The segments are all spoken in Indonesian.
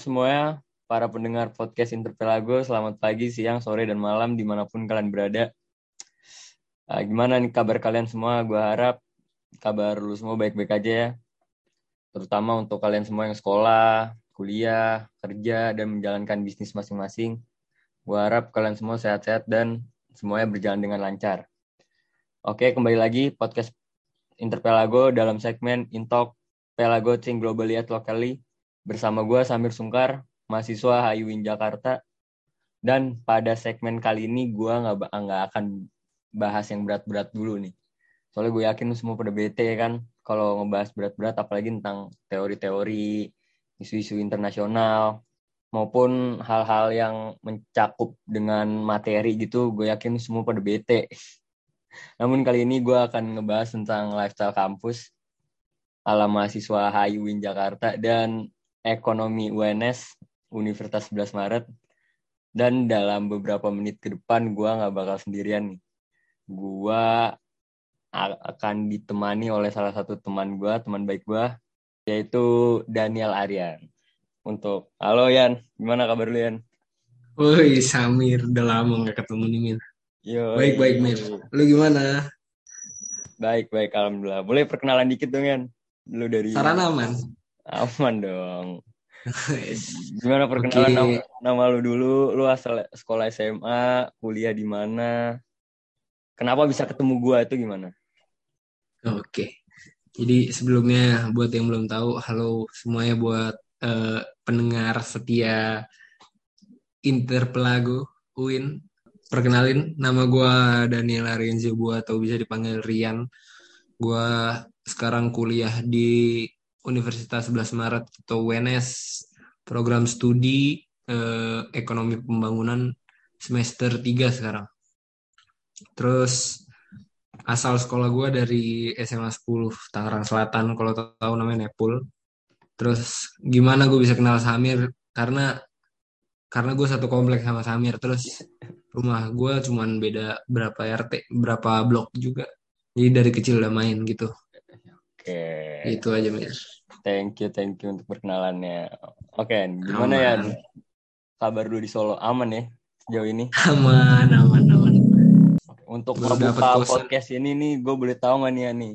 Semuanya, para pendengar podcast Interpelago. Selamat pagi, siang, sore, dan malam di mana pun kalian berada. Uh, gimana nih kabar kalian semua? Gue harap kabar lu semua baik-baik aja ya. Terutama untuk kalian semua yang sekolah, kuliah, kerja, dan menjalankan bisnis masing-masing. Gue harap kalian semua sehat-sehat dan semuanya berjalan dengan lancar. Oke, kembali lagi podcast Interpelago dalam segmen Intalk Pelago Think Globally at Locally Bersama gue Samir Sungkar, mahasiswa HIUIN Jakarta. Dan pada segmen kali ini gue nggak nggak akan bahas yang berat-berat dulu nih. Soalnya gue yakin semua pada bete ya kan kalau ngebahas berat-berat apalagi tentang teori-teori, isu-isu internasional maupun hal-hal yang mencakup dengan materi gitu, gue yakin semua pada bete. Namun kali ini gue akan ngebahas tentang lifestyle kampus ala mahasiswa HIUIN Jakarta dan Ekonomi UNS Universitas 11 Maret. Dan dalam beberapa menit ke depan gue nggak bakal sendirian nih. Gue akan ditemani oleh salah satu teman gue, teman baik gue, yaitu Daniel Aryan. Untuk, halo Yan, gimana kabar lu Yan? Woi Samir, udah lama gak ketemu nih Min. Yo, Baik baik Mir, lu gimana? Baik baik, alhamdulillah. Boleh perkenalan dikit dong Yan? Lu dari Saran aman. Dong. Gimana perkenalan nama, nama lu dulu? Lu asal sekolah SMA, kuliah di mana? Kenapa bisa ketemu gua itu gimana? Oke. Jadi sebelumnya buat yang belum tahu, halo semuanya buat uh, pendengar setia Interpelago UIN. Perkenalin, nama gua Daniel Arienzo gua atau bisa dipanggil Rian. Gua sekarang kuliah di Universitas 11 Maret atau UNS program studi eh, ekonomi pembangunan semester 3 sekarang. Terus asal sekolah gue dari SMA 10 Tangerang Selatan kalau tahu namanya Nepul. Terus gimana gue bisa kenal Samir karena karena gue satu kompleks sama Samir terus rumah gue cuman beda berapa RT berapa blok juga jadi dari kecil udah main gitu Oke. itu aja Mir Thank you, thank you untuk perkenalannya. Oke, gimana ya kabar lu di Solo? Aman ya sejauh ini? Aman, aman, aman. Untuk membuka podcast ini nih, gue boleh tahu nggak nih ya nih?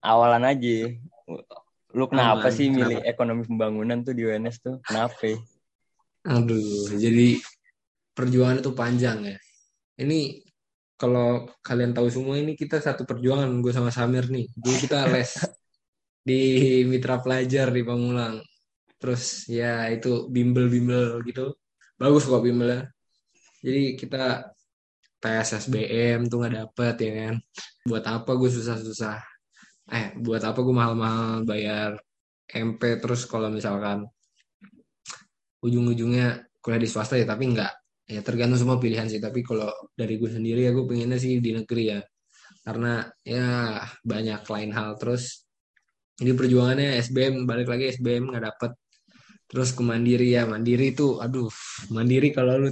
Awalan aja, lu kenapa aman, sih kenapa? milih ekonomi pembangunan tuh di UNS tuh? Kenapa? Aduh, jadi perjuangan itu panjang ya. Ini kalau kalian tahu semua ini kita satu perjuangan gue sama Samir nih. Dulu kita les di mitra pelajar di Pamulang. Terus ya itu bimbel-bimbel gitu. Bagus kok bimbelnya. Jadi kita tes SBM tuh nggak dapet ya kan. Buat apa gue susah-susah. Eh, buat apa gue mahal-mahal bayar MP terus kalau misalkan ujung-ujungnya kuliah di swasta ya tapi nggak ya tergantung semua pilihan sih tapi kalau dari gue sendiri ya gue pengennya sih di negeri ya. Karena ya banyak lain hal. Terus jadi perjuangannya SBM balik lagi SBM nggak dapet. Terus ke mandiri ya mandiri itu aduh mandiri kalau lu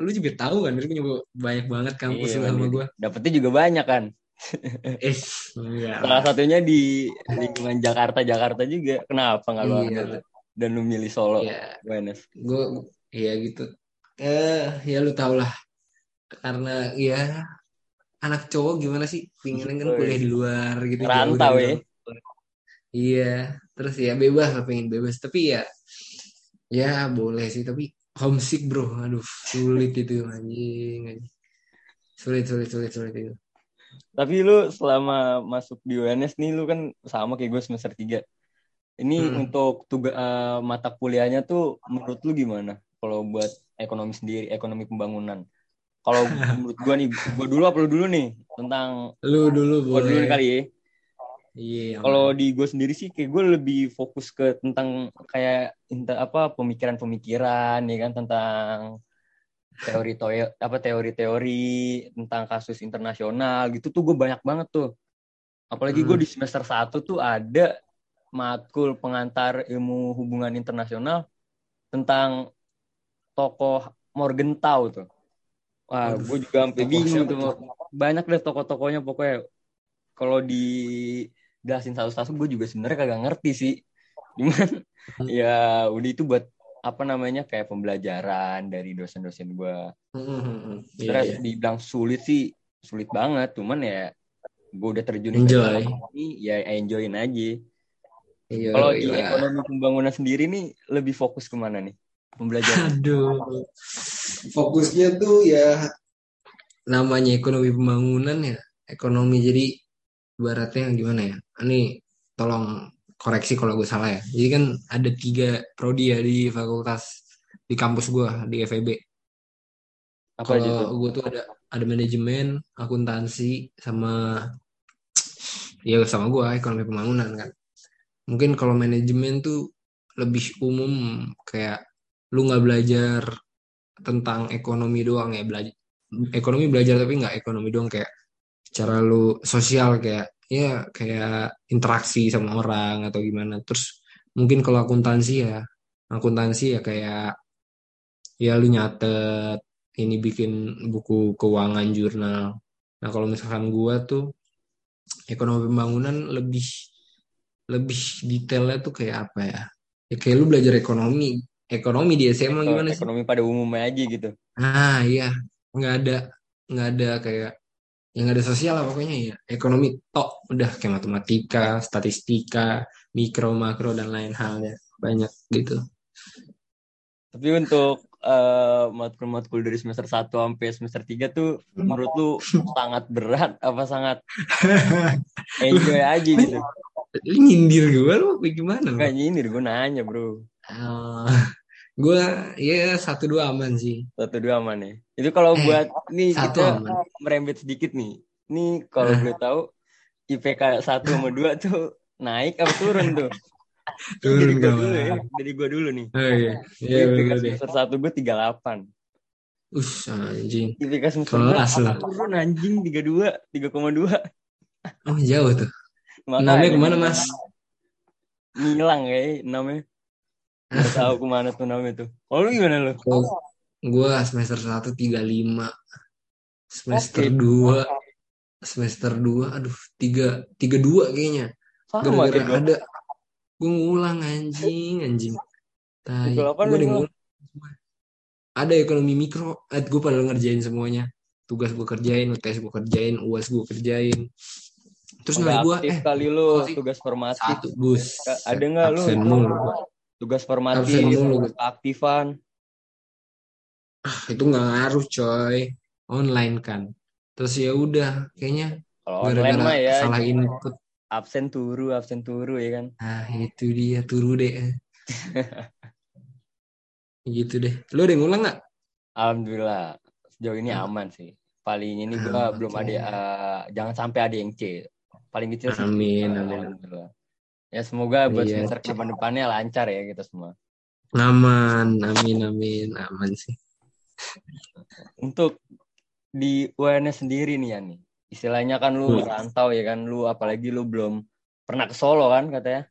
lu juga tahu kan lu juga banyak banget kampus iya, sama gue dapetnya juga banyak kan. Eh salah satunya di lingkungan Jakarta Jakarta juga. Kenapa nggak lu iya. dan lu milih Solo? Iya. gue iya gitu eh ya lu tau lah karena ya anak cowok gimana sih pengen kan kuliah di luar gitu rantau ya Iya, terus ya bebas lah pengen bebas. Tapi ya, ya boleh sih. Tapi homesick bro, aduh sulit itu anjing, anjing. Sulit, sulit, sulit, sulit itu. Tapi lu selama masuk di UNS nih, lu kan sama kayak gue semester 3. Ini hmm. untuk tugas uh, mata kuliahnya tuh menurut lu gimana? Kalau buat ekonomi sendiri, ekonomi pembangunan. Kalau menurut gue nih, gue dulu apa lu dulu nih tentang lu dulu boleh. dulu kali ya Iya. Kalau di gue sendiri sih kayak gue lebih fokus ke tentang kayak inter, apa pemikiran-pemikiran ya kan tentang teori teori apa teori-teori tentang kasus internasional gitu tuh gue banyak banget tuh. Apalagi hmm. gue di semester satu tuh ada matkul pengantar ilmu hubungan internasional tentang tokoh Morgenthau tuh. Wah, gue juga sampai bingung tuh. Banyak deh tokoh-tokohnya pokoknya kalau di jelasin satu-satu gue juga sebenarnya kagak ngerti sih cuman ya udah itu buat apa namanya kayak pembelajaran dari dosen-dosen gue Hmm, terus iya. dibilang sulit sih sulit banget cuman ya gue udah terjun Enjoy. ini ya enjoyin aja Iya, kalau di iya. ekonomi pembangunan sendiri nih lebih fokus ke mana nih pembelajaran Aduh. Fokusnya tuh ya namanya ekonomi pembangunan ya. Ekonomi jadi ibaratnya gimana ya? Ini tolong koreksi kalau gue salah ya. Jadi kan ada tiga prodi ya di fakultas di kampus gue di FEB. apa aja tuh Kalau gue tuh ada ada manajemen, akuntansi sama ya sama gue ekonomi pembangunan kan. Mungkin kalau manajemen tuh lebih umum kayak lu nggak belajar tentang ekonomi doang ya belajar ekonomi belajar tapi nggak ekonomi doang kayak cara lu sosial kayak ya kayak interaksi sama orang atau gimana. Terus mungkin kalau akuntansi ya akuntansi ya kayak ya lu nyatet ini bikin buku keuangan jurnal. Nah, kalau misalkan gua tuh ekonomi pembangunan lebih lebih detailnya tuh kayak apa ya? Ya kayak lu belajar ekonomi, ekonomi di SMA Eko- gimana sih? ekonomi pada umumnya aja gitu Ah, iya. Nggak ada nggak ada kayak yang ada sosial lah pokoknya ya. Ekonomi tok udah kayak matematika, statistika, mikro, makro dan lain halnya. Banyak gitu. Tapi untuk eh, matkul-matkul dari semester 1 sampai semester 3 tuh menurut lu sangat berat apa sangat enjoy aja gitu? Lu nyindir gue lu apa gimana? Enggak nyindir, gue nanya bro. gue ya satu dua aman sih. Satu dua aman ya. Itu kalau Eh, buat nih Satu kita aman. merembet sedikit nih. Nih kalau Eh. gue tahu IPK 1 sama 2 tuh naik apa turun tuh? Turun Dari gue dulu ya. Dari gue dulu nih. Oh iya, iya IPK bener deh. semester 1 gue 38. Us anjing. IPK semester Kelas 2 lah. turun anjing 32, 3,2. Oh jauh tuh. Makanya Namanya ke mana mas? Ngilang ya namanya. Gak tahu ke mana tuh namanya tuh. Oh lu gimana lu? Gue semester 1 35. Semester Oke. 2 semester 2 aduh 3 32 kayaknya. Gara-gara ada gue ngulang anjing anjing. Tai. 38 Gue ngulang. Ada ekonomi mikro, eh, gue pada ngerjain semuanya. Tugas gue kerjain, UTS gue kerjain, UAS gue kerjain. Terus nilai gue eh kali lu tugas formatif. satu bus. Ada nggak lu? Absen mulu. Tugas formatif, tugas aktifan. Itu nggak ngaruh coy. Online kan. Terus ya udah, kayaknya Kalau online mah ya salah input. absen turu, absen turu ya kan. Nah itu dia turu deh. gitu deh. Lu ada yang ngulang nggak? Alhamdulillah sejauh ini Hmm. aman sih. Paling ini gua Ah, belum ada eh, jangan sampai ada yang C. Paling kecil sih. Amin, eh, amin. Alhamdulillah. Ya semoga buat Iya. semester ke depannya lancar ya kita semua. Aman, amin, amin, aman sih. Untuk di UNS sendiri nih ya nih. Istilahnya kan lu Hmm. merantau ya kan, lu apalagi lu belum pernah ke Solo kan katanya.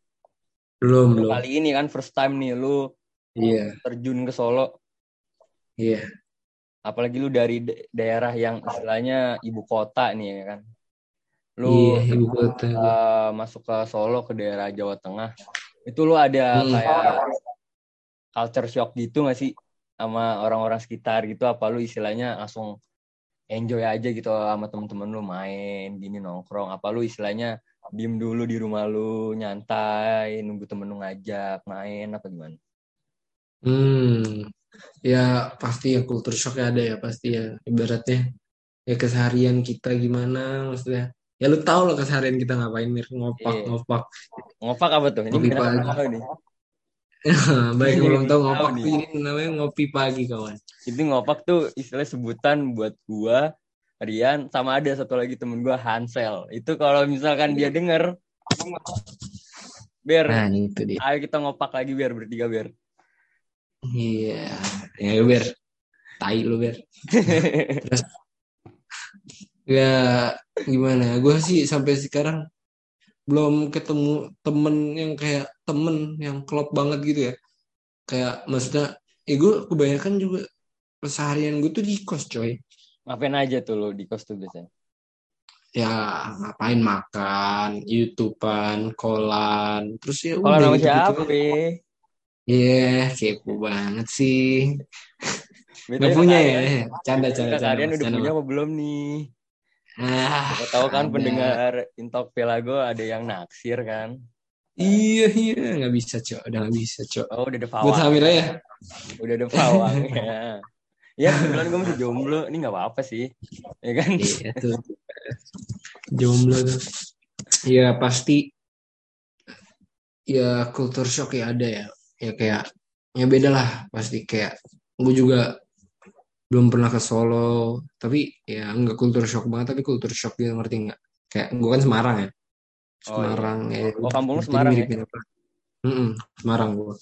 Belum, belum. Kali ini kan first time nih lu Iya, terjun ke Solo. iya. Apalagi lu dari da- daerah yang istilahnya ibu kota nih ya kan. Lu Iya, ibu kota. eh, masuk ke Solo ke daerah Jawa Tengah. Itu lu ada Hmm. kayak culture shock gitu gak sih sama orang-orang sekitar gitu apa lu istilahnya langsung enjoy aja gitu sama temen-temen lu main gini nongkrong apa lu istilahnya diem dulu di rumah lu nyantai nunggu temen lu ngajak main apa gimana Hmm, ya pasti ya culture shock ada ya pasti ya ibaratnya ya keseharian kita gimana maksudnya ya lu tau lah keseharian kita ngapain mir? Ngopak Iya. ngopak. Ngopak apa tuh? Ini Ngopi pagi. nih baik Iya, belum tahu tahu ngopak tuh ini namanya ngopi pagi kawan. Itu ngopak tuh istilah sebutan buat gua Rian sama ada satu lagi temen gua Hansel. Itu kalau misalkan dia denger Ber, nah itu dia. ayo kita ngopak lagi biar bertiga Ber. Iya. Ya ber. Tai lu ber. Terus ya gimana gue sih sampai sekarang belum ketemu temen yang kayak temen yang klop banget gitu ya kayak maksudnya ya gue kebanyakan juga keseharian gue tuh di kos coy ngapain aja tuh lo di kos tuh biasanya ya ngapain makan, YouTubean, kolan, terus ya Kalau udah gitu siapa? Iya, kepo banget sih. Nggak punya ya? kalian- Canda, BTW canda, canda. Kalian udah punya apa belum nih? Ah, Siapa tahu kan ada. pendengar Intok Pelago ada yang naksir kan? Iya, iya, nggak bisa, Cok. Udah nggak bisa, Cok. Oh udah ada Buat pawang. Samira ya? Udah ada pawangnya. ya kebetulan gue masih jomblo. Ini nggak apa-apa sih. Ya kan? Iya, tuh. Jomblo tuh. Ya, pasti ya culture shock ya ada ya. Ya kayak, ya beda lah. Pasti kayak, gue juga belum pernah ke Solo. Tapi ya nggak culture shock banget, tapi culture shock gitu, ngerti nggak? Kayak, gue kan Semarang ya. Oh, iya. Semarang ya. Oh, kampung lu Semarang ya? lah. Mm-mm, Semarang gue.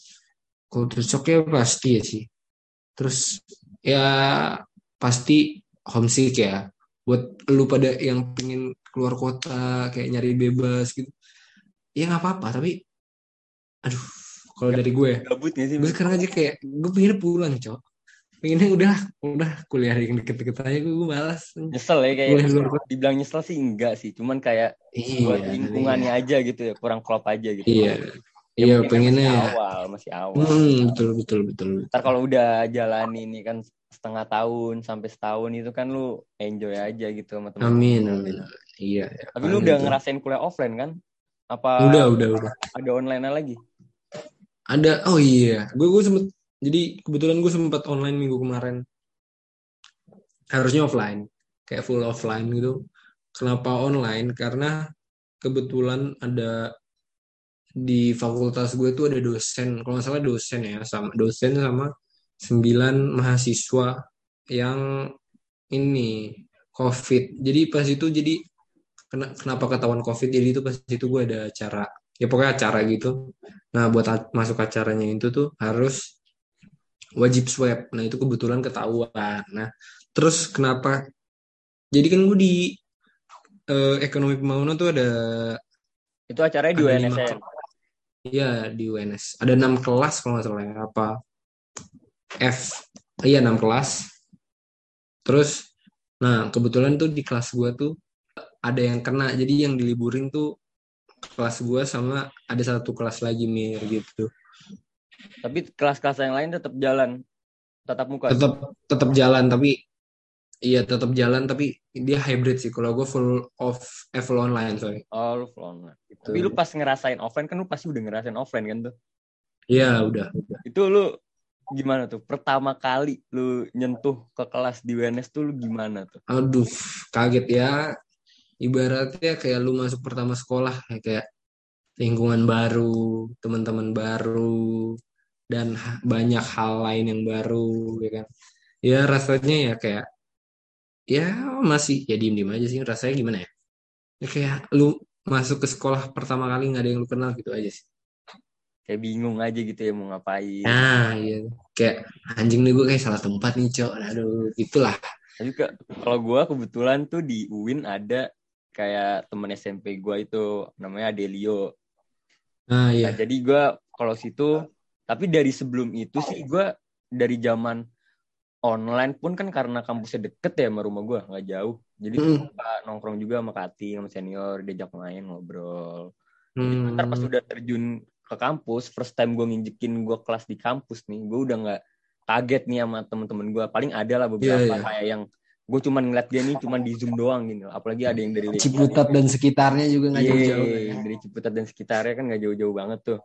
Culture shocknya pasti ya sih. Terus ya pasti homesick ya. Buat lu pada yang pengen keluar kota kayak nyari bebas gitu. Ya nggak apa-apa tapi aduh kalau dari gue Gabut gak sih? gue sekarang aja kayak gue pengen pulang cok pengennya udah udah kuliah yang deket-deket aja gue, gue malas Nyesel ya kayak dibilang nyesel sih enggak sih. Cuman kayak buat iya lingkungannya aja gitu ya. Kurang klop aja gitu. iya Ya iya kan pengennya masih awal, masih awal. hmm, betul betul betul Ntar kalau udah jalan ini kan setengah tahun sampai setahun itu kan lu enjoy aja gitu sama temen. amin amin iya ya, Tapi lu udah itu. ngerasain kuliah offline kan? Apa udah udah udah ada online lagi? ada oh iya gue gue sempet jadi kebetulan gue sempat online minggu kemarin. Harusnya offline kayak full offline gitu. Kenapa online? Karena kebetulan ada di fakultas gue tuh ada dosen kalau nggak salah dosen ya sama dosen sama sembilan mahasiswa yang ini covid. Jadi pas itu jadi kena- kenapa ketahuan covid? Jadi itu pas itu gue ada acara. Ya pokoknya acara gitu. Nah buat masuk acaranya itu tuh harus wajib swab nah itu kebetulan ketahuan nah terus kenapa jadi kan gue di eh, ekonomi pembangunan tuh ada Itu acaranya di UNSN. lima Iya di UNS. Ada enam kelas kalau nggak salah ya. Apa F? Iya enam kelas. Terus, nah kebetulan tuh di kelas gua tuh ada yang kena. Jadi yang diliburin tuh kelas gua sama ada satu kelas lagi mir gitu. Tapi kelas-kelas yang lain tetap jalan. Tatap muka. Tetap tetap jalan tapi iya tetap jalan tapi dia hybrid sih. Kalau gua full off eh, full online sorry. Oh, lu full online. Tapi lu pas ngerasain offline kan lu pasti udah ngerasain offline kan tuh. Iya udah. udah. Itu lu gimana tuh? Pertama kali lu nyentuh ke kelas di UNS tuh lu gimana tuh? Aduh, kaget ya. Ibaratnya kayak lu masuk pertama sekolah ya kayak lingkungan baru, teman-teman baru, dan banyak hal lain yang baru, ya kan. Ya rasanya ya kayak ya masih ya diem-diem aja sih rasanya gimana ya? Ya kayak lu masuk ke sekolah pertama kali nggak ada yang lu kenal gitu aja sih. Kayak bingung aja gitu ya mau ngapain. Nah, iya. Kayak anjing nih gue kayak salah tempat nih, Cok. Aduh, itulah. Tapi ke- kalau gua kebetulan tuh di UIN ada kayak temen SMP gua itu namanya Adelio. Nah, Nah, iya. jadi gua kalau situ tapi dari sebelum itu sih gua dari zaman online pun kan karena kampusnya deket ya sama rumah gua nggak jauh. Jadi Mm. suka nongkrong juga sama Kati sama senior diajak main ngobrol. Jadi Hmm. ntar pas udah terjun ke kampus, first time gue nginjekin gue kelas di kampus nih, gue udah nggak kaget nih sama temen-temen gue. Paling ada lah beberapa Iya, iya. kayak yang gue cuman ngeliat dia nih cuman di zoom doang gitu. Apalagi ada yang dari Ciputat dan sekitarnya juga nggak Iya, jauh-jauh. kan ya. dari Ciputat dan sekitarnya kan nggak jauh-jauh banget tuh.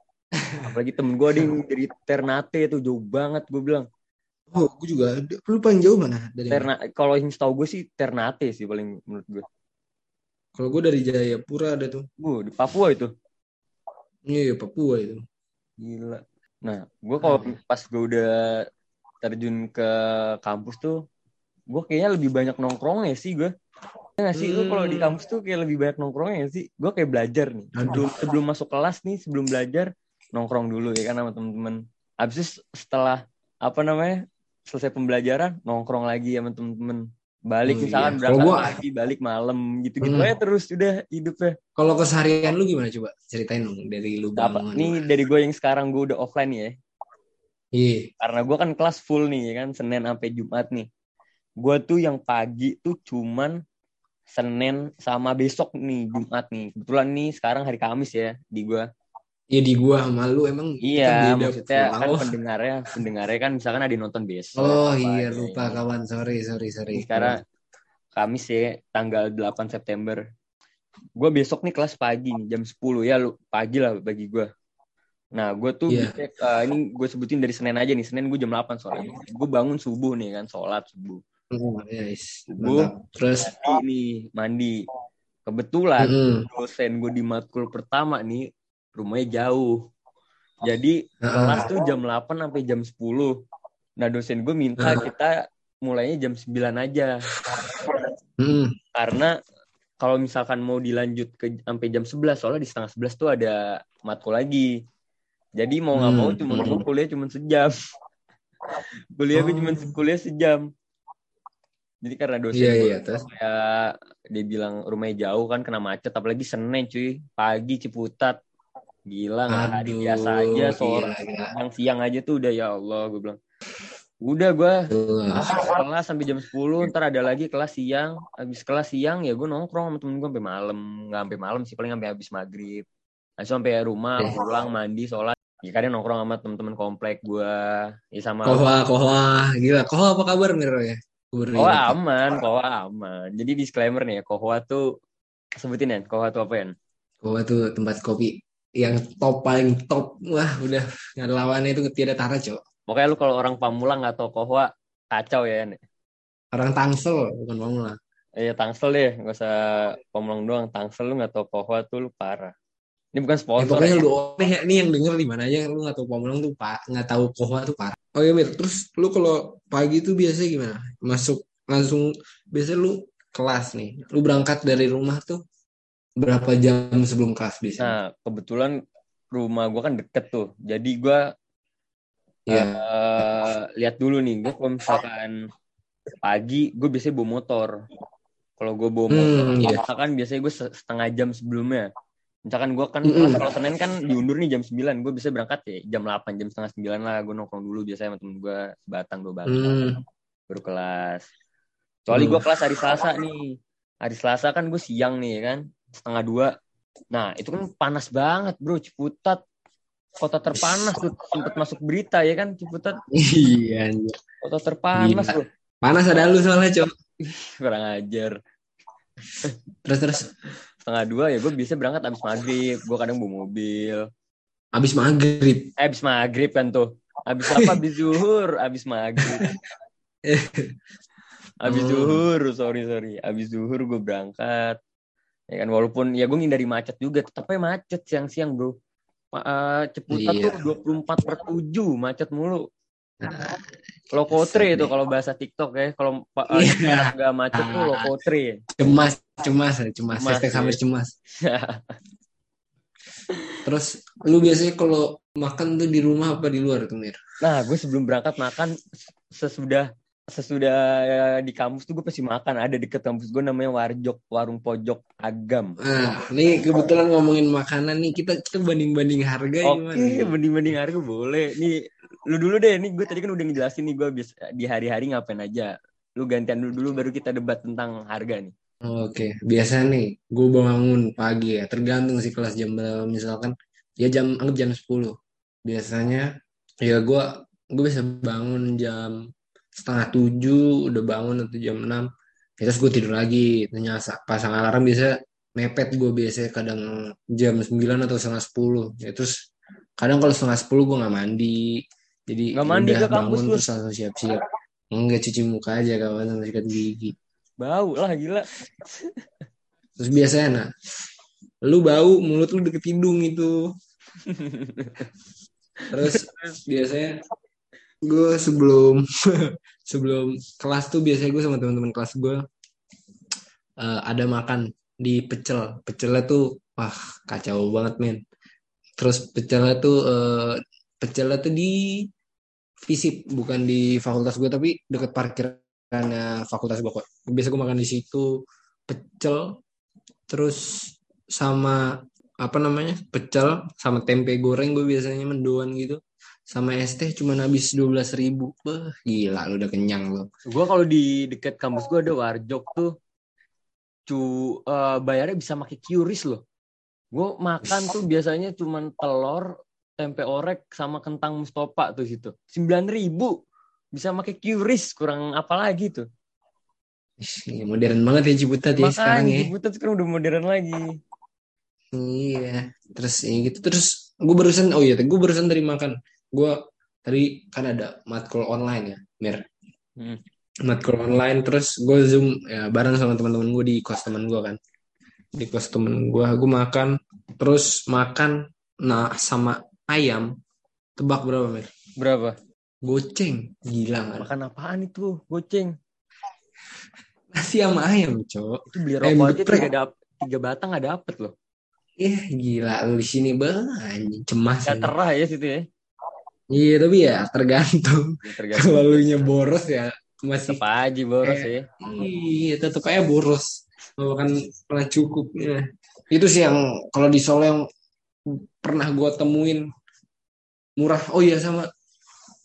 Apalagi temen gue ada yang dari Ternate tuh jauh banget gue bilang. Oh, gue juga. ada. Lu paling jauh mana dari? Terna kalau yang setahu gue sih Ternate sih paling menurut gue. Kalau gue dari Jayapura ada tuh. Gue di Papua itu. Iya, Papua itu. Gila. Nah, gue kalau pas gue udah terjun ke kampus tuh, gue kayaknya lebih banyak nongkrongnya sih gue. Ya nggak sih, lu kalau di Hmm. kampus tuh kayak lebih banyak nongkrongnya sih. Gue kayak belajar nih. Sebelum, sebelum masuk kelas nih, sebelum belajar, nongkrong dulu ya kan sama temen-temen. Abis itu setelah, apa namanya, selesai pembelajaran, nongkrong lagi sama temen-temen. Balik Oh, misalkan iya. berangkat gua- pagi, balik malam, gitu-gitu Hmm. aja terus udah hidupnya. Kalau keseharian lu gimana coba? Ceritain dong dari lu Apa? Nih dari gue yang sekarang gue udah offline ya. Iya. karena gue kan kelas full nih ya kan Senin sampai Jumat nih gue tuh yang pagi tuh cuman Senin sama besok nih Jumat nih. Kebetulan nih sekarang hari Kamis ya di gua. Iya di gua sama lu emang Iya, maksudnya kan oh. pendengarnya pendengarnya kan misalkan ada nonton besok. Oh iya lupa kawan, sorry sorry sorry. Sekarang Kamis ya tanggal 8 September. Gue besok nih kelas pagi nih jam 10 ya lu pagi lah bagi gue. Nah gue tuh yeah. bisa, uh, ini gue sebutin dari Senin aja nih. Senin gue jam 8 sore. Gue bangun subuh nih kan, sholat subuh. Oh, yes. Subuh, terus ini mandi. Kebetulan mm -hmm. dosen gue di matkul pertama nih rumahnya jauh. Jadi uh. kelas tuh jam 8 sampai jam 10. Nah dosen gue minta uh. kita mulainya jam 9 aja. Hmm. Karena kalau misalkan mau dilanjut ke sampai jam 11 soalnya di setengah 11 tuh ada matkul lagi. Jadi mau nggak hmm. mau cuma hmm. kuliah cuma sejam. kuliah gue cuma oh. kuliah sejam. Jadi karena dosen yeah, gue yeah, kayak dia bilang rumahnya jauh kan kena macet apalagi Senin cuy pagi Ciputat Gila nggak hari biasa aja sore yang siang aja tuh udah ya Allah gue bilang. Udah gue kelas sampai jam 10 ntar ada lagi kelas siang. Habis kelas siang ya gue nongkrong sama temen gue sampai malam. Nggak sampai malam sih paling sampai habis maghrib. Langsung sampai rumah eh. pulang mandi sholat. Ya kadang nongkrong sama temen-temen komplek gue ya sama kohwa kohwa gila kohwa apa kabar Miro ya? Kohwa aman kohwa aman. Jadi disclaimer nih ya kohwa tuh sebutin ya kohwa tuh apa ya kohwa tuh tempat kopi yang top paling top. Wah udah nggak ada lawannya itu tidak tara cok. Pokoknya lu kalau orang Pamulang nggak tahu kohwa kacau ya nih orang Tangsel bukan Pamulang iya Tangsel deh. Nggak usah Pamulang doang. Tangsel lu nggak tahu kohwa tuh lu parah. Ini bukan sponsor ya, pokoknya ya. lu nih, ini yang denger di mana aja lu nggak tahu Pamulang tuh pak. Nggak tahu kohwa tuh parah. Oh iya Mir. Terus lu kalau pagi tuh biasanya gimana? Masuk langsung biasanya lu kelas nih. Lu berangkat dari rumah tuh berapa jam sebelum kelas bisa? Nah, kebetulan rumah gue kan deket tuh. Jadi gue yeah. Iya. uh, lihat dulu nih, gue kalau misalkan pagi, gue biasanya bawa motor. Kalau gue bawa motor, hmm, yeah. misalkan biasanya gue setengah jam sebelumnya. Misalkan gue kan, mm. kalau Senin kan diundur nih jam 9, gue bisa berangkat ya jam 8, jam setengah 9 lah. Gue nongkrong dulu biasanya sama temen gue, sebatang, dua batang. Mm. Baru kelas. Kecuali mm. gue kelas hari Selasa nih. Hari Selasa kan gue siang nih kan setengah dua. Nah itu kan panas banget bro Ciputat kota terpanas tuh sempat masuk berita ya kan Ciputat. Iya. Kota terpanas tuh. Panas ada lu soalnya cok. Kurang ajar. terus terus setengah dua ya gue bisa berangkat abis maghrib. Gue kadang bawa mobil. Abis maghrib. Eh, abis maghrib kan tuh. Abis apa? Abis zuhur. Abis maghrib. abis zuhur, sorry sorry. Abis zuhur gue berangkat ya kan walaupun ya gue ngindari macet juga tapi macet siang-siang bro uh, Ciputat iya. tuh 24 per 7 macet mulu nah, lokotre itu kalau bahasa TikTok ya kalau uh, iya. nggak macet tuh ah. lokotre cemas cemas cemas cemas ya. sampai cemas terus lu biasanya kalau makan tuh di rumah apa di luar tuh Mir? Nah gue sebelum berangkat makan sesudah sesudah ya, di kampus tuh gue pasti makan. Ada deket kampus gue namanya Warjok warung pojok agam. Nah ini kebetulan ngomongin makanan nih kita kita banding banding harga oke okay, banding banding harga boleh. Nih lu dulu deh. Nih gue tadi kan udah ngejelasin nih gue bisa di hari-hari ngapain aja. Lu gantian dulu dulu baru kita debat tentang harga nih. Oke okay. biasa nih gue bangun pagi ya. Tergantung sih kelas jam berapa. Misalkan ya jam anggap jam 10 biasanya ya gue gue bisa bangun jam setengah tujuh udah bangun atau jam enam. Ya terus gue tidur lagi ternyata pasang alarm biasa mepet gue biasanya kadang jam sembilan atau setengah sepuluh. Ya terus kadang kalau setengah sepuluh gue nggak mandi. Jadi nggak mandi udah ke kampus bangun terus? langsung siap-siap. Enggak cuci muka aja kawan sama sikat gigi. Bau lah gila. Terus biasanya nah lu bau mulut lu deket hidung itu. Terus biasanya gue sebelum sebelum kelas tuh biasanya gue sama teman-teman kelas gue uh, ada makan di pecel. Pecelnya tuh wah kacau banget men. Terus pecelnya tuh uh, pecelnya tuh di fisip bukan di fakultas gue tapi deket parkirannya fakultas gue kok biasa gue makan di situ pecel terus sama apa namanya pecel sama tempe goreng gue biasanya mendoan gitu sama es teh cuma habis dua belas ribu Beh, gila lu udah kenyang lo gue kalau di deket kampus gue ada warjok tuh cu eh, bayarnya bisa pakai QRIS loh. Gue makan tuh biasanya cuman telur, tempe orek sama kentang mustopa tuh situ. Sembilan ribu bisa pakai QRIS kurang apa lagi tuh. Ih, modern banget ya Ciputat ya sekarang ya. Ciputat sekarang udah modern lagi. Iya, terus ya gitu terus gue barusan oh iya, gue barusan tadi makan. Gue tadi kan ada matkul online ya, Mir. Hmm. Matkul online terus gue zoom ya bareng sama teman-teman gue di kos teman gue kan. Di kos temen gue, gue makan terus makan nah sama ayam. Tebak berapa, Mir? Berapa? Goceng, gila kan? Makan apaan itu? Goceng. Nasi sama ayam, cowok. Itu beli rokok aja tiga, dap tiga batang nggak dapet loh. Eh, gila lu di sini bang, anjing, cemas. Gak terah ya situ ya. Iya, tapi ya tergantung. Ya, Tergantung. Kalau lu nya boros ya masih Tetep aja boros Eh, ya. Iya, tetap aja boros. Bahkan pernah cukup. Ya. Itu sih yang kalau di Solo yang pernah gua temuin murah. Oh iya sama.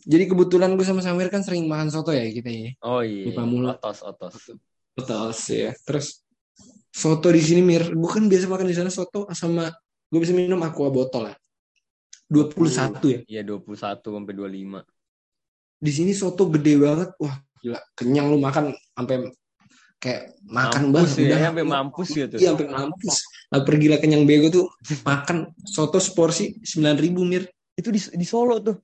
Jadi kebetulan gue sama Samir kan sering makan soto ya kita ya. Oh Di iya. Pamulang. Otos, otos. Betul sih ya. Terus soto di sini Mir, gue kan biasa makan di sana soto sama gue bisa minum aqua botol ya. 21 ya. Iya 21 sampai 25. Di sini soto gede banget. Wah, gila. Kenyang lu makan sampai kayak makan mampus banget ya, udah. sampai mampus gitu. Iya, sampai mampus. Lapar gila kenyang bego tuh makan soto seporsi 9000 Mir. Itu di, di Solo tuh.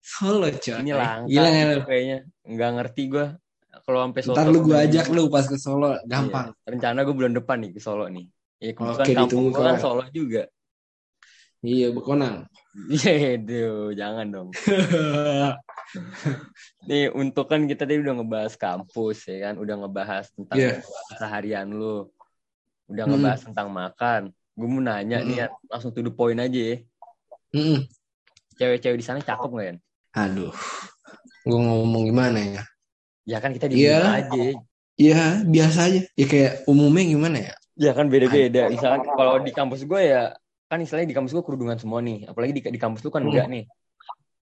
Solo coy. Ini langka Gila gitu ya. kayaknya. Nggak ngerti gua kalau sampai Solo. Ntar lu gue udah- ajak lu pas ke Solo, gampang. Iya. Rencana gue bulan depan nih ke Solo nih. Ya kebetulan Oke, kampung gua kan. Solo juga. Iya, bekonang. Iya, aduh, jangan dong. Nih, untuk kan kita tadi udah ngebahas kampus ya kan, udah ngebahas tentang Iya. keseharian lu. Udah Hmm. ngebahas tentang makan. Gue mau nanya nih ya, langsung to the point aja ya. Mm-mm. Cewek-cewek di sana cakep gak ya? Aduh, gue ngomong gimana ya? Ya kan kita di Iya. rumah aja. Ya biasa aja. Ya kayak umumnya gimana ya? Ya kan beda-beda. Misalkan kalau di kampus gue ya, kan istilahnya di kampus gue kerudungan semua nih. Apalagi di, di kampus lu kan Hmm. enggak nih.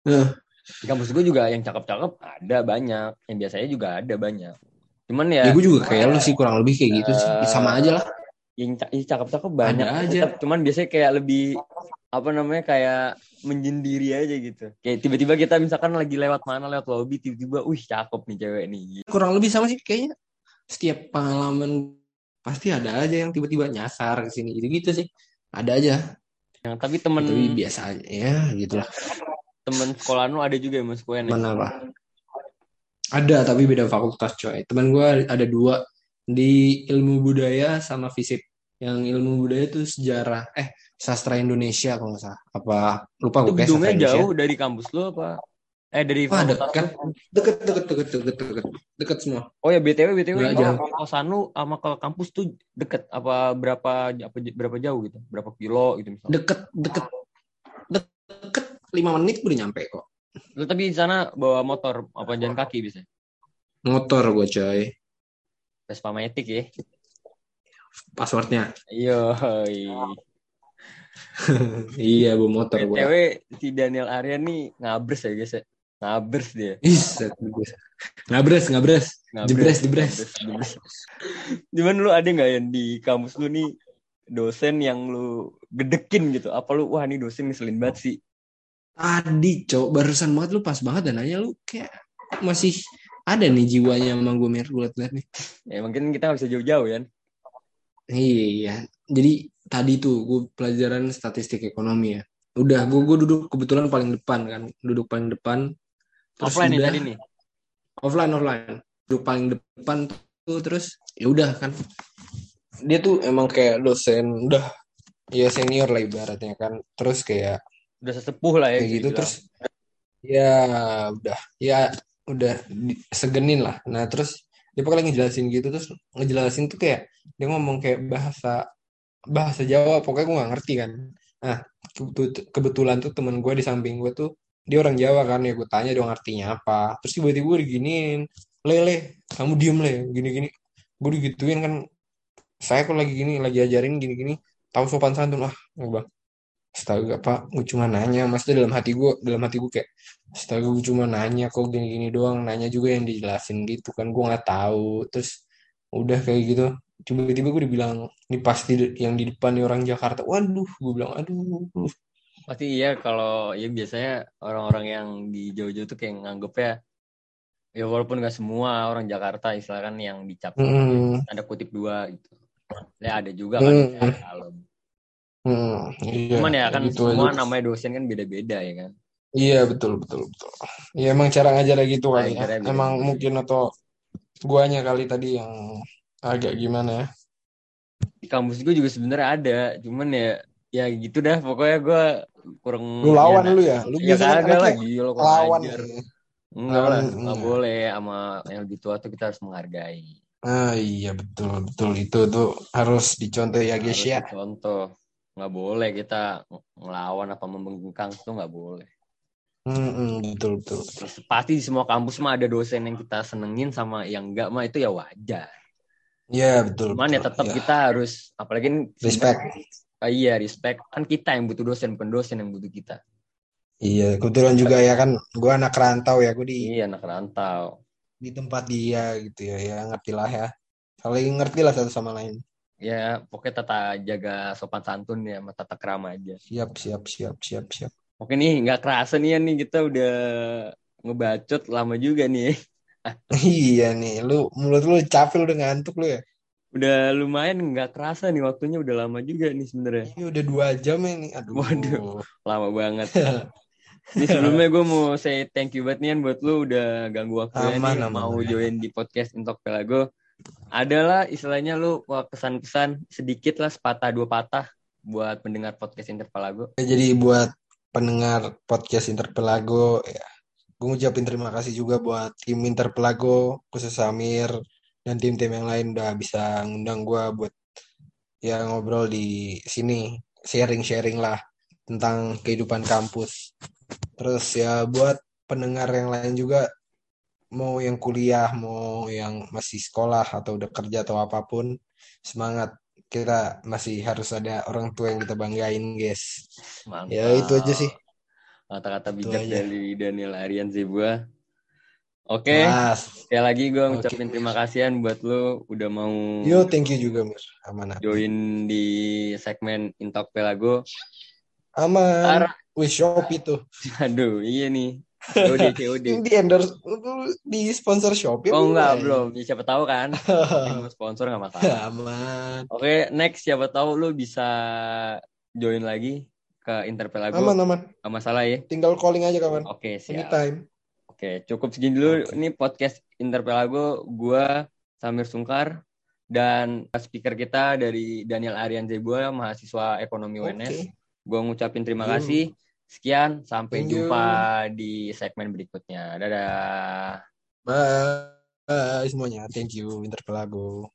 Nah, Di kampus gue juga yang cakep-cakep ada banyak. Yang biasanya juga ada banyak. Cuman ya, ya gue juga kayak lu sih kurang lebih kayak gitu sih. Eh, Sama aja lah. yang ca- yang cakep-cakep banyak. Ada aja. Tetap, cuman biasanya kayak lebih apa namanya kayak menyendiri aja gitu. Kayak tiba-tiba kita misalkan lagi lewat mana lewat lobby tiba-tiba, wih cakep nih cewek nih. Kurang lebih sama sih kayaknya. Setiap pengalaman pasti ada aja yang tiba-tiba nyasar ke sini gitu-gitu sih. Ada aja. Yang tapi temen Tapi biasa aja. Ya gitulah. temen sekolah lu ada juga yang masuk UNS. Mana apa? Ada tapi beda fakultas coy. Teman gue ada dua di ilmu budaya sama fisip. Yang ilmu budaya itu sejarah eh sastra Indonesia kalau nggak salah. Apa lupa gue kayak gedungnya sastra Indonesia. jauh dari kampus lu apa? Eh dari Wah, dekat. lu? Deket deket deket deket deket deket semua. Oh ya BTW BTW jauh. kosan lu sama ke kampus tuh deket apa berapa apa berapa jauh gitu? Berapa kilo gitu misalnya? Deket deket deket lima menit udah nyampe kok. Lu tapi di sana bawa motor apa jalan kaki bisa? Motor gue coy. Vespa Matic ya. Passwordnya. Iya. iya bawa motor gue. BTW si Daniel Arya nih ngabres ya guys ya. Ngabres dia. Iset Ngabres ngabres. Jebres, jebres. Cuman lu ada nggak yang di kampus lu nih dosen yang lu gedekin gitu? Apa lu wah nih dosen ngeselin banget sih? Tadi cok barusan banget lu pas banget dan nanya lu kayak masih ada nih jiwanya sama gue mir gue liat nih. Ya mungkin kita nggak bisa jauh-jauh ya. Iya. Jadi tadi tuh gue pelajaran statistik ekonomi ya. Udah gue gue duduk kebetulan paling depan kan, duduk paling depan. Terus Offline nih udah. tadi nih. offline offline. Duduk paling depan tuh terus ya udah kan. Dia tuh emang kayak dosen udah ya senior lah ibaratnya kan. Terus kayak Udah sesepuh lah ya. kayak gitu terus ya udah ya udah segenin lah. Nah terus dia pokoknya ngejelasin gitu terus ngejelasin tuh kayak dia ngomong kayak bahasa bahasa Jawa pokoknya gue nggak ngerti kan. Nah kebetu- kebetulan tuh temen gue di samping gue tuh dia orang Jawa kan ya gue tanya dong artinya apa. Terus tiba-tiba gue diginiin lele kamu diem le. Gini-gini. Gue digituin kan saya kok lagi gini lagi ajarin gini-gini. Tahu sopan santun ah gue bilang. Astaga pak gue cuma nanya. Maksudnya dalam hati gue dalam hati gue kayak astaga gue cuma nanya kok gini-gini doang. Nanya juga yang dijelasin gitu kan gue nggak tahu. Terus udah kayak gitu. Tiba-tiba gue dibilang ini pasti yang di depan nih orang Jakarta. Waduh gue bilang aduh pasti iya kalau ya biasanya orang-orang yang di jauh-jauh tuh kayak nganggep ya ya walaupun gak semua orang Jakarta istilahnya yang dicap hmm. ada kutip dua gitu ya ada juga kan Hmm. yang kalem Hmm, iya, cuman ya kan gitu semua aja. namanya dosen kan beda-beda ya kan Iya betul betul betul. Ya emang cara ngajarnya gitu Nah, kali ya. beda-beda. Emang mungkin atau guanya kali tadi yang agak gimana ya. di kampus gue juga sebenarnya ada cuman ya ya gitu dah pokoknya gue kurang Lu lawan ya, lu ya. Lu ya kagak lah gila lawan ya. enggak lah nggak boleh sama yang lebih tua tuh kita harus menghargai Ah iya betul betul itu tuh harus dicontoh ya guys ya. contoh nggak boleh kita ngelawan apa membengkang tuh nggak boleh Hmm, hmm, betul betul. Terus pasti di semua kampus mah ada dosen yang kita senengin sama yang enggak mah itu ya wajar Iya betul. cuman ya betul. tetap Iya. kita harus apalagi respect. Ah, iya respect kan kita yang butuh dosen bukan dosen yang butuh kita Iya kebetulan juga ya kan. Gue anak rantau ya. Gue di iya anak rantau di tempat dia gitu ya. Ya ngerti lah ya. Saling ngerti lah satu sama lain. ya pokoknya tata jaga sopan santun ya sama tata krama aja Siap siap siap siap siap. oke nih nggak kerasa nih ya nih kita udah ngebacot lama juga nih Iya nih, lu mulut lu capek lu udah ngantuk lu ya. Udah lumayan nggak kerasa nih waktunya udah lama juga nih sebenarnya Ini udah dua jam ya nih. Aduh. Waduh. lama banget Ini sebelumnya gue mau say thank you banget nih buat lu udah ganggu waktunya Aman, nih aman, mau join di podcast Intok Pelago. Adalah istilahnya lu kesan-kesan sedikit lah sepatah dua patah buat pendengar podcast Interpelago. Ya, Jadi buat pendengar podcast Interpelago ya, gue ngucapin terima kasih juga buat tim Interpelago, khusus Samir dan tim-tim yang lain udah bisa ngundang gue buat ya ngobrol di sini, sharing-sharing lah tentang kehidupan kampus. Terus ya buat pendengar yang lain juga mau yang kuliah, mau yang masih sekolah atau udah kerja atau apa pun, semangat. Kita masih harus ada orang tua yang kita banggain, guys. Mantap. Ya itu aja sih. Kata-kata bijak dari Daniel Arian Zebua. Oke, Mas. sekali lagi gue ngucapin terima kasihan buat lu udah mau Yo, thank you juga, Mir. Aman. aman. join di segmen Intok Pelago. Aman. Ntar, Wih, Shopee tuh. aduh, iya nih. COD, COD. Di endorse di sponsor Shopee. Oh apa enggak, belum. Ya, siapa tahu kan. Sponsor nggak masalah. Aman. Oke, next siapa tahu lu bisa join lagi ke Interpelago. Aman, aman. Nggak masalah ya. Tinggal calling aja kawan. Oke, siap. Anytime. Oke, cukup segini dulu. Oke. Ini podcast Interpelago. Gua Samir Sungkar dan speaker kita dari Daniel Arian Zebua, mahasiswa ekonomi UNS. Gua ngucapin terima Yo. kasih. Sekian, sampai Thank you. jumpa di segmen berikutnya. Dadah. Bye. Bye semuanya. Thank you Interpelago.